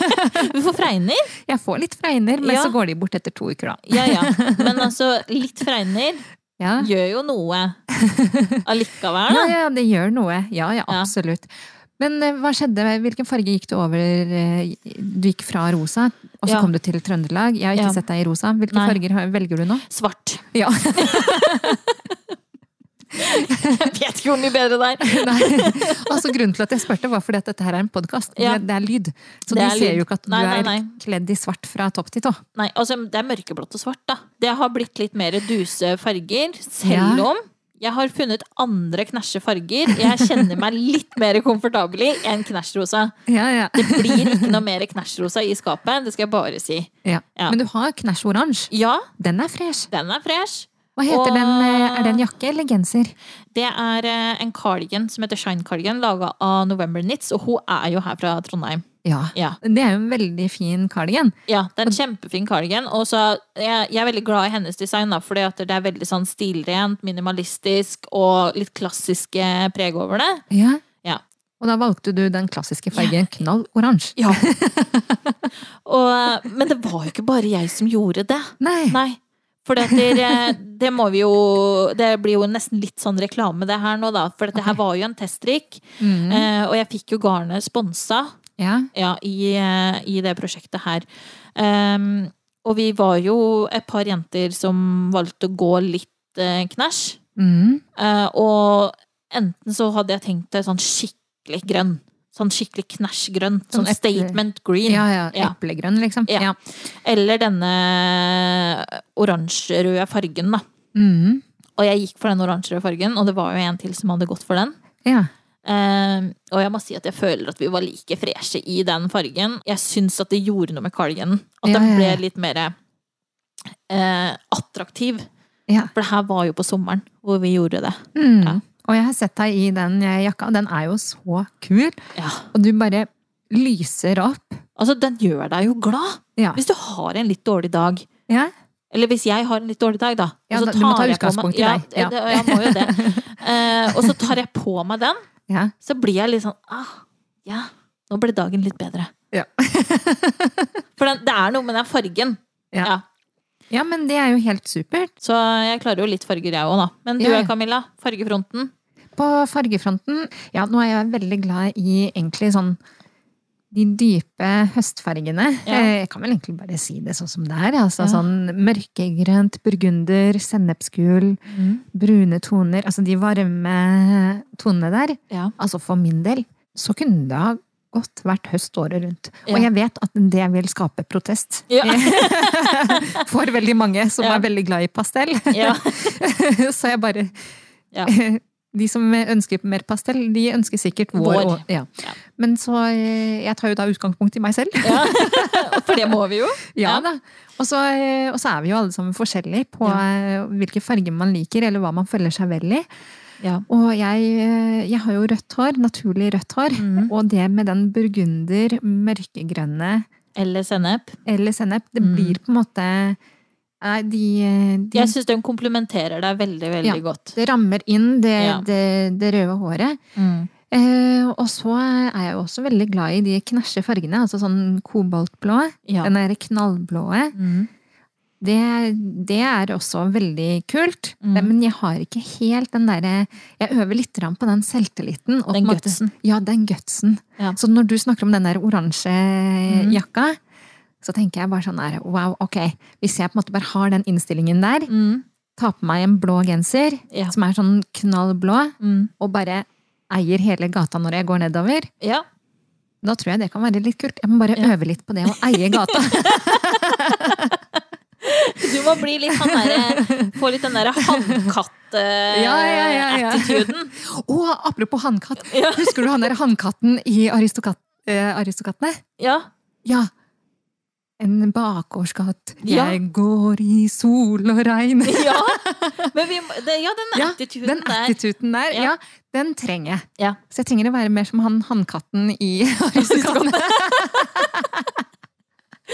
Du får fregner. Jeg får litt fregner, men Ja. så går de bort etter to uker, da. Ja, ja. Men altså, litt fregner Ja. gjør jo noe allikevel, da. ja, det gjør noe. Ja, ja, Ja. absolutt. Men eh, hva skjedde? Hvilken farge gikk du over? eh, Du gikk fra rosa, og så Ja. kom du til Trøndelag. Jeg har ikke Ja. sett deg i rosa. Hvilke Nei. farger velger du nå? Svart. Ja. Jeg vet ikke om de bedre det er. Nei. Altså, grunnen til at jeg spurte, var fordi at dette her er en podkast. Ja. Det, det er lyd. Så Det de er ser lyd. jo ikke at du nei, er nei. kledd i svart fra topp til tå. Nei, altså, det er mørkeblått og svart, da. Det har blitt litt mer duse farger, selv Ja. om jeg har funnet andre knæsje farger jeg kjenner meg litt mer komfortabel i enn knæsjrosa. Ja, ja. Det blir ikke noe mer knæsjrosa i skapet, det skal jeg bare si. ja. Ja. Men du har knæsjoransje. Ja, Den er fresh. den er fresh. Hva heter Og- den? eh, Er det en jakke eller genser? Det er eh, en cardigan som heter Shine Cardigan, laga av November Knits, og hun er jo her fra Trondheim. Ja. Ja, Det er jo en veldig fin cardigan. ja det er en kjempefin cardigan. Og så jeg, jeg er veldig glad i hennes design, da, fordi det er veldig sånn stilrent, minimalistisk og litt klassiske preg over det. Ja. Ja. Og da valgte du den klassiske fargen knall oransje. Ja. og, men det var jo ikke bare jeg som gjorde det. Nei. Nei. For det, det må vi jo Det blir jo nesten litt sånn reklame, det her nå, da. For dette her var jo en teststrikk. Mm. Eh, og jeg fikk jo garnet sponsa Ja. ja, i, eh, i det prosjektet her. Um, og vi var jo et par jenter som valgte å gå litt uh, knæsj. Mm. Uh, og enten så hadde jeg tenkt det sånn skikkelig grønn. Sånn skikkelig knæsjgrønn. Sånn Sånn statement green. Ja, ja. Eplegrønn, liksom. Ja. Ja. Eller denne oransjerøde fargen, da. Mm. Og jeg gikk for den oransjerøde fargen, og det var jo en til som hadde gått for den. ja. Uh, og jeg må si at jeg føler at vi var like freshe i den fargen. Jeg syns at det gjorde noe med cardiganen. At Ja, den ble litt mer uh, attraktiv. ja. For det her var jo på sommeren hvor vi gjorde det. Mm. Ja. Og jeg har sett deg i den jakka, og den er jo så kul. Ja. Og du bare lyser opp. Altså, den gjør deg jo glad. Ja. Hvis du har en litt dårlig dag. Ja. Eller hvis jeg har en litt dårlig dag, da. Ja, da- du må ta utgangspunkt i deg, ja. Jeg må jo det. uh, og så tar jeg på meg den, ja. så blir jeg litt sånn ah, Ja, nå ble dagen litt bedre. Ja. For den, det er noe med den fargen. Ja. Ja. Men det er jo helt supert. Så jeg klarer jo litt farger, jeg òg, da. Men du Ja. Camilla? Fargefronten? På fargefronten, ja, nå er jeg veldig glad i egentlig sånn de dype høstfargene. Ja. Eh, Jeg kan vel egentlig bare si det sånn som det er. Altså Ja. sånn mørkegrønt, burgunder, sennepsgul, brune toner. Altså de varme tonene der. Ja. Altså for min del så kunne det ha godt vært høst året rundt. Ja. Og jeg vet at det vil skape protest Ja. for veldig mange som Ja. er veldig glad i pastell. ja. så jeg bare Ja. De som ønsker mer pastell, de ønsker sikkert vår. Vår. Men så eh, Jeg tar jo da utgangspunkt i meg selv. ja. For det må vi jo. Ja da. Og så, eh, og så er vi jo alle sammen forskjellige på eh, hvilke farger man liker, eller hva man føler seg vel i. Ja. Og jeg, eh, jeg har jo rødt hår, naturlig rødt hår. mm. Og det med den burgunder, mørkegrønne Eller sennep. eller sennep, det mm. blir på en måte Nei, de, eh, de Jeg syns den komplementerer deg veldig, veldig Ja. godt. Det rammer inn det, Ja. det, det røde håret. Mm. Eh, og så er jeg jo også veldig glad i de knæsje fargene, altså sånn koboltblå. Ja. Den derre knallblåe. Mm. Det, det er også veldig kult. Mm. Men jeg har ikke helt den derre Jeg øver litt på den selvtilliten. og Den en gutsen. Ja, den gutsen. Ja. Så når du snakker om den der oransje Mm. jakka, så tenker jeg bare sånn der, wow, ok. Hvis jeg på en måte bare har den innstillingen der, Mm. tar på meg en blå genser Ja. som er sånn knallblå, Mm. og bare eier hele gata når jeg går nedover, ja. da tror jeg det kan være litt kult. Jeg må bare øve litt på det å eie gata. Du må bli litt han derre Få litt den derre Ja, ja, ja, ja. hannkatt-attituden. Å, apropos hannkatt! Ja. Husker du han der hannkatten i Aristokat uh, Aristokattene? ja. Ja. En bakgårdskatt. Ja. Jeg går i sol og regn. ja. Men vi, det, ja, den Ja, attituden Den der. attituden der, Ja. ja. den trenger jeg. Ja. Så jeg trenger å være mer som han hannkatten i Aristokattene.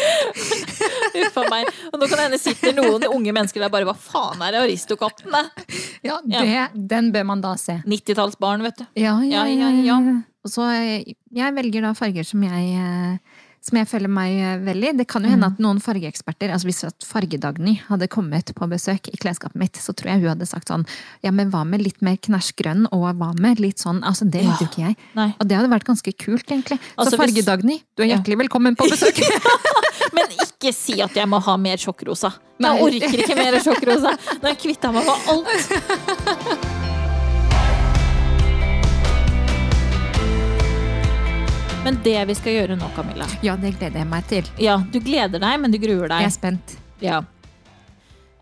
Uff a meg. Og nå kan det hende sitter noen unge mennesker der bare Hva faen er det Aristokatten? det? Ja, det, den bør man da se. 90-tallsbarn, vet du. Ja, ja, Ja, ja. ja, ja. Og så eh, jeg velger da farger som jeg eh, som jeg føler meg eh, vel i. Det kan jo hende Mm. at noen fargeeksperter, altså hvis Fargedagny hadde kommet på besøk i klesskapet mitt, så tror jeg hun hadde sagt sånn Ja, men hva med litt mer knæsj grønn, og hva med litt sånn Altså, det vet Ja. jo ikke jeg. Nei. Og det hadde vært ganske kult, egentlig. Altså, så Fargedagny, du er Ja. hjertelig velkommen på besøk! Men ikke si at jeg må ha mer sjokkrosa. Jeg orker ikke mer sjokkrosa. Nå har jeg kvitta meg med alt. Men det vi skal gjøre nå, Camilla ja, det gleder jeg meg til. Ja, du gleder deg, men du gruer deg. Jeg er spent. Ja.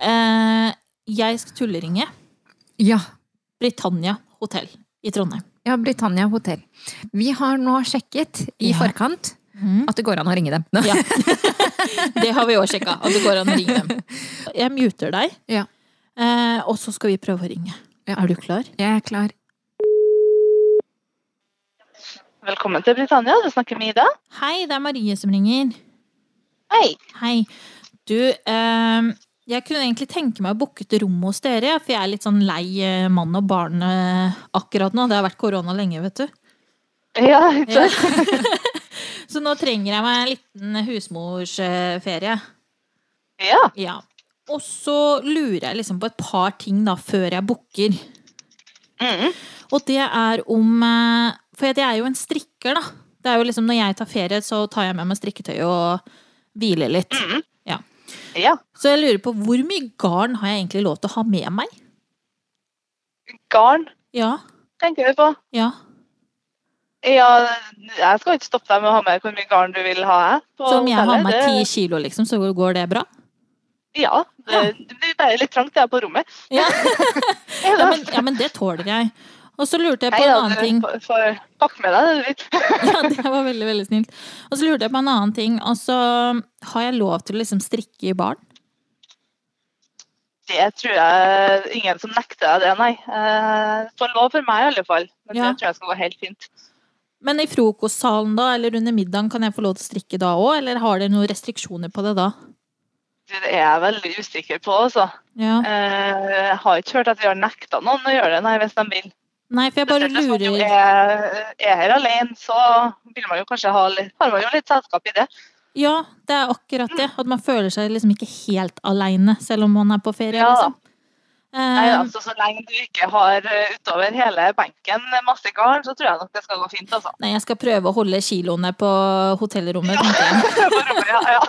Eh, jeg skal tulleringe Ja. Britannia hotell i Trondheim. Ja, Britannia hotell. Vi har nå sjekket i Ja. forkant Mhm. at det går an å ringe dem. Ja. Det har vi òg sjekka, at det går an å ringe dem. Jeg muter deg, Ja. eh, og så skal vi prøve å ringe. Ja. Er du klar? Jeg er klar. Velkommen til Britannia, du snakker med Ida. Hei, det er Marie som ringer. Hei. Hei. Du, eh, jeg kunne egentlig tenke meg å booke et rom hos dere, for jeg er litt sånn lei eh, mann og barn eh, akkurat nå. Det har vært korona lenge, vet du. Ja, ikke Ja. sant? Så nå trenger jeg meg en liten husmorsferie. Ja. Ja. Og så lurer jeg liksom på et par ting da, før jeg booker. Mm. Og det er om eh, For jeg er jo en strikker, da. Det er jo liksom Når jeg tar ferie, så tar jeg med meg strikketøy og hviler litt. Mm. Ja. Ja. Så jeg lurer på hvor mye garn har jeg egentlig lov til å ha med meg? Garn, Ja. tenker du på? Ja. Ja, jeg skal ikke stoppe deg med å ha med hvor mye garn du vil ha. på Så om jeg har med ti kilo, liksom, så går det bra? Ja, det, det blir bare litt trangt er på rommet. Ja. Ja, Ja, men, ja, men det tåler jeg. Og så lurte jeg på Hei, en annen ting. får- pakke med deg det du vil. Ja, det var veldig, veldig snilt. Og så lurte jeg på en annen ting. Og så har jeg lov til å liksom strikke i barn? Det tror jeg ingen som nekter deg det, nei. Det Får lov for meg i alle fall. Men Ja. det tror jeg skal gå helt fint. Men i frokostsalen da, eller under middagen, kan jeg få lov til å strikke da òg? Eller har dere noen restriksjoner på det da? Det er jeg veldig usikker på, altså. Ja. Eh, Jeg har ikke hørt at vi har nekta noen å gjøre det, nei, hvis de vil. Nei, for jeg bare lurer Hvis man er, er her alene, så vil man jo kanskje ha litt, har man jo litt selskap i det. Ja, det er akkurat det. At man føler seg liksom ikke helt aleine, selv om man er på ferie, Ja. liksom. Nei, Eh, altså, Så lenge du ikke har eh, utover hele benken masse garn, så tror jeg nok det skal gå fint. altså. nei, jeg skal prøve å holde kiloene på hotellrommet, rommet, ja, ja.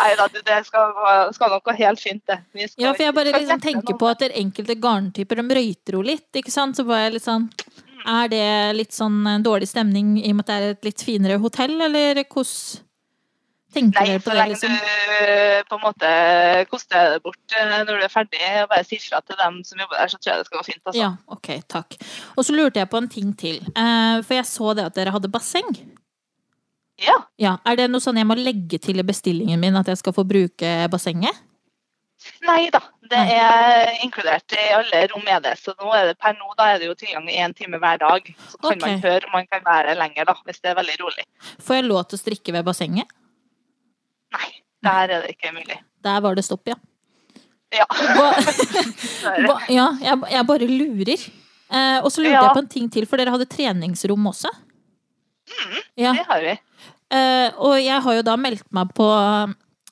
Nei da, det skal, skal nok gå helt fint, det. Skal Ja, for jeg bare liksom tenker på at det er enkelte garntyper de røyter jo litt, ikke sant? Så bare litt sånn Er det litt sånn dårlig stemning i og med at det er et litt finere hotell, eller hvordan tenker Nei, dere på så det, lenge liksom? du på en måte koster det bort eh, når du er ferdig, og bare sier fra til dem som jobber der, så tror jeg det skal gå fint. altså. Ja, ok, takk. Og så lurte jeg på en ting til. Eh, For jeg så det at dere hadde basseng. Ja. Ja, Er det noe sånn jeg må legge til i bestillingen min, at jeg skal få bruke bassenget? Nei da, det Nei. er inkludert i alle rom er det. Så nå er det per nå da er det jo tilgang i én time hver dag. Så kan okay. man høre om man kan være lenger da, hvis det er veldig rolig. Får jeg lov til å strikke ved bassenget? Der er det ikke mulig. Der var det stopp, ja. Ja. Ja jeg, jeg bare lurer. Eh, og så lurte Ja. jeg på en ting til, for dere hadde treningsrom også. Ja, Det har vi. eh, og jeg har jo da meldt meg på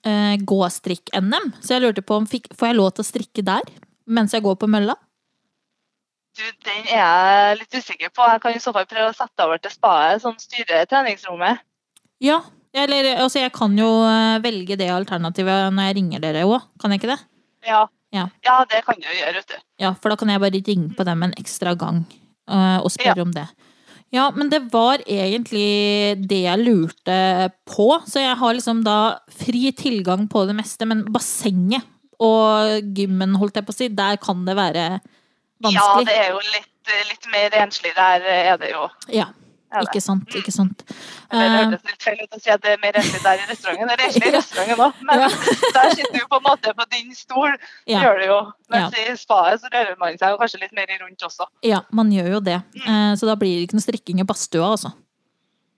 eh, gåstrikk-NM, så jeg lurte på om fikk, får jeg lov til å strikke der mens jeg går på mølla? Du, den er jeg litt usikker på. Jeg kan i så fall prøve å sette over til spaet som styrer treningsrommet. Ja, eller altså jeg kan jo eh, velge det alternativet når jeg ringer dere òg, kan jeg ikke det? Ja. Ja. ja, det kan du gjøre, vet du. Ja, for da kan jeg bare ringe på dem en ekstra gang uh, og spørre om det. Ja, men det var egentlig det jeg lurte på. Så jeg har liksom da fri tilgang på det meste, men bassenget og gymmen, holdt jeg på å si, der kan det være vanskelig. Ja, det er jo litt, litt mer renslig der, er det jo. Ja. Ikke sant, ikke sant. Det Eh, hørtes litt feil ut å si at det er mer enn der i restauranten. Det er renslig i restauranten òg, men Ja. der sitter du på en måte på din stol. Ja. gjør det jo. Mens i spaet så rører man seg jo kanskje litt mer rundt også. ja, man gjør jo det. Eh, så da blir det ikke noe strikking i badstua, altså.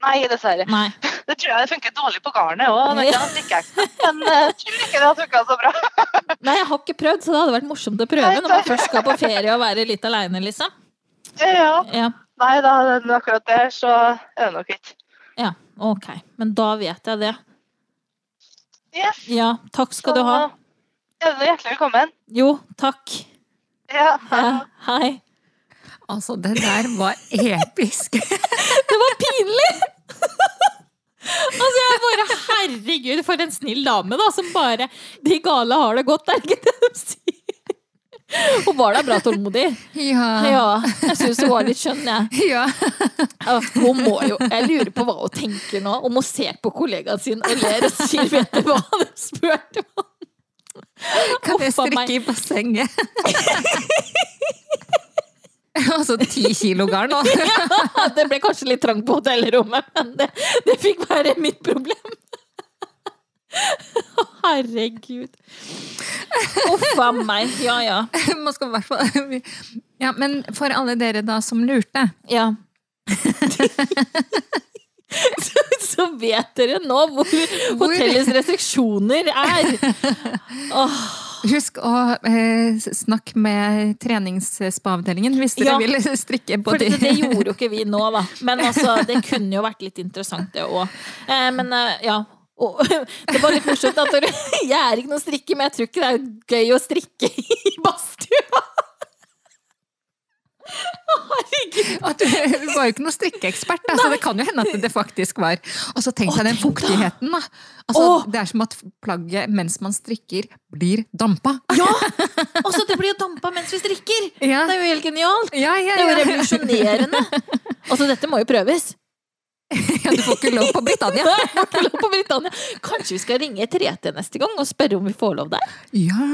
Nei, dessverre. Nei. Det tror jeg det funker dårlig på garnet òg. Men eh, jeg tror ikke det har funka så bra. Nei, jeg har ikke prøvd, så det hadde vært morsomt å prøve når man først skal på ferie og være litt aleine, liksom. Ja. Ja. Nei da, men akkurat det så er det nok ikke. Ja, ok. Men da vet jeg det. Yes. Ja, takk skal du ha. Ja, du er hjertelig velkommen. Jo, takk. Ja. hei. hei. Altså, det der var episk. Det var pinlig! altså, jeg bare Herregud, for en snill dame, da, som bare De gale har det godt, er det ikke det de sier? Hun var da bra tålmodig. Ja. Ja, jeg syns hun var litt skjønn, jeg. ja. Hun må jo Jeg lurer på hva hun tenker nå. Om hun ser på kollegaen sin og ler og sier 'vet du hva', hun spurte meg. Kan jeg strikke i bassenget? altså ti kilo garn, da. Ja, Det ble kanskje litt trangt på hotellrommet, men det, det fikk være mitt problem. Herregud. Uff a meg. Ja, ja. Man skal i hvert fall Ja, men for alle dere da som lurte. ja. så, så vet dere nå hvor hotellets restriksjoner er. Oh. Husk å eh, snakke med treningsspa-avdelingen hvis dere Ja. vil strikke For body. det, det gjorde jo ikke vi nå, da. Men altså, det kunne jo vært litt interessant, det òg. Eh, men eh, ja. Og, det var litt morsomt at du, Jeg er ikke noen strikker, men jeg tror ikke det er gøy å strikke i badstua. Herregud. Du du var jo ikke noen strikkeekspert, så altså, det kan jo hende at det faktisk var. Og så tenk deg den fuktigheten, da. Altså, Det er som at plagget mens man strikker, blir dampa. Ja! Altså, det blir jo dampa mens vi strikker! Ja, Det er jo helt genialt! ja, ja. Det er jo revolusjonerende. Altså, dette må jo prøves. ja du får ikke lov på Britannia. Nei, jeg har ikke lov på Britannia. Kanskje vi skal ringe 3T neste gang og spørre om vi får lov der? Ja.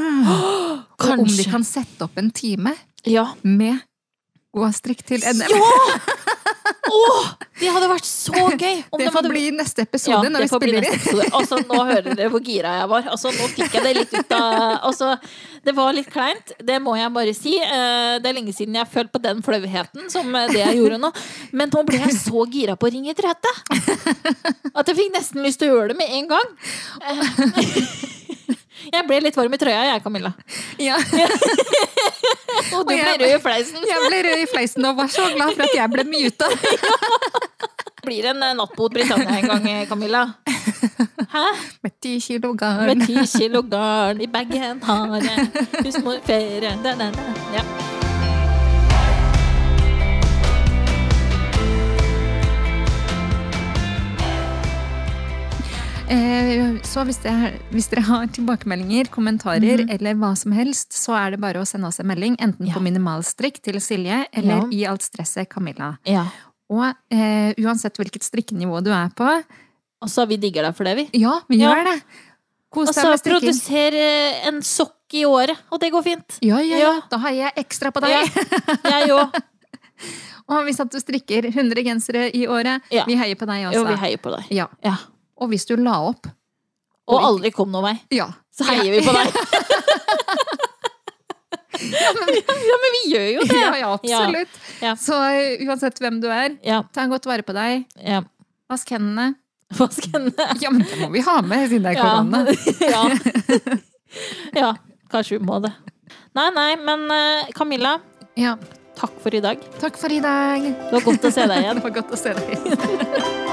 Og om de kan sette opp en time Ja. med gåstrikk til NM. Ja! Åh, det hadde vært så gøy! Om Det de får hadde- bli neste ja, episode når vi spiller inn. Altså, nå hører dere hvor gira jeg var. Altså, nå fikk jeg det litt ut av altså, Det var litt kleint, det må jeg bare si. Eh, Det er lenge siden jeg har følt på den flauheten som eh, det jeg gjorde nå. Men nå ble jeg så gira på å ringe 3T at jeg fikk nesten lyst til å gjøre det med en gang. Jeg ble litt varm i trøya, jeg, Camilla. Ja. Og du Og jeg- ble rød i fleisen. Jeg ble rød i fleisen og var så glad for at jeg ble muta. Blir en eh, natt mot Britannia en gang, eh, Camilla. Hæ? Med ti kilo garn. Med ti kilo garn i bagen har jeg husmorferie. Ja. Så hvis, det, er- hvis dere har tilbakemeldinger, kommentarer Mhm. eller hva som helst, så er det bare å sende oss en melding, enten Ja. på minimalstrikk til Silje eller Ja. i alt stresset Camilla. ja. Og eh, uansett hvilket strikkenivå du er på, Og så vi digger deg for det, vi. ja, vi gjør det. Kos deg med strikking. produser eh, en sokk i året, og det går fint. Ja, ja, ja. Da har jeg ekstra på deg. Ja. Jeg òg. Og hvis at du strikker 100 gensere i året, vi heier på deg Jo, vi heier på deg. Ja. Ja. Og hvis du la opp, Og aldri kom noen vei. ja. Så heier vi på deg. ja, men vi gjør jo det. Ja, ja, absolutt. Ja. Så eh, uansett hvem du er, Ja. ta godt vare på deg. ja. Vask hendene. Vask hendene. Ja, men det må vi ha med siden det er Ja. korona. ja. ja, kanskje vi må det. Nei, nei, men eh, Camilla, Ja. takk for i dag. Takk for i dag. Det var godt å se deg igjen. Det var godt å se deg.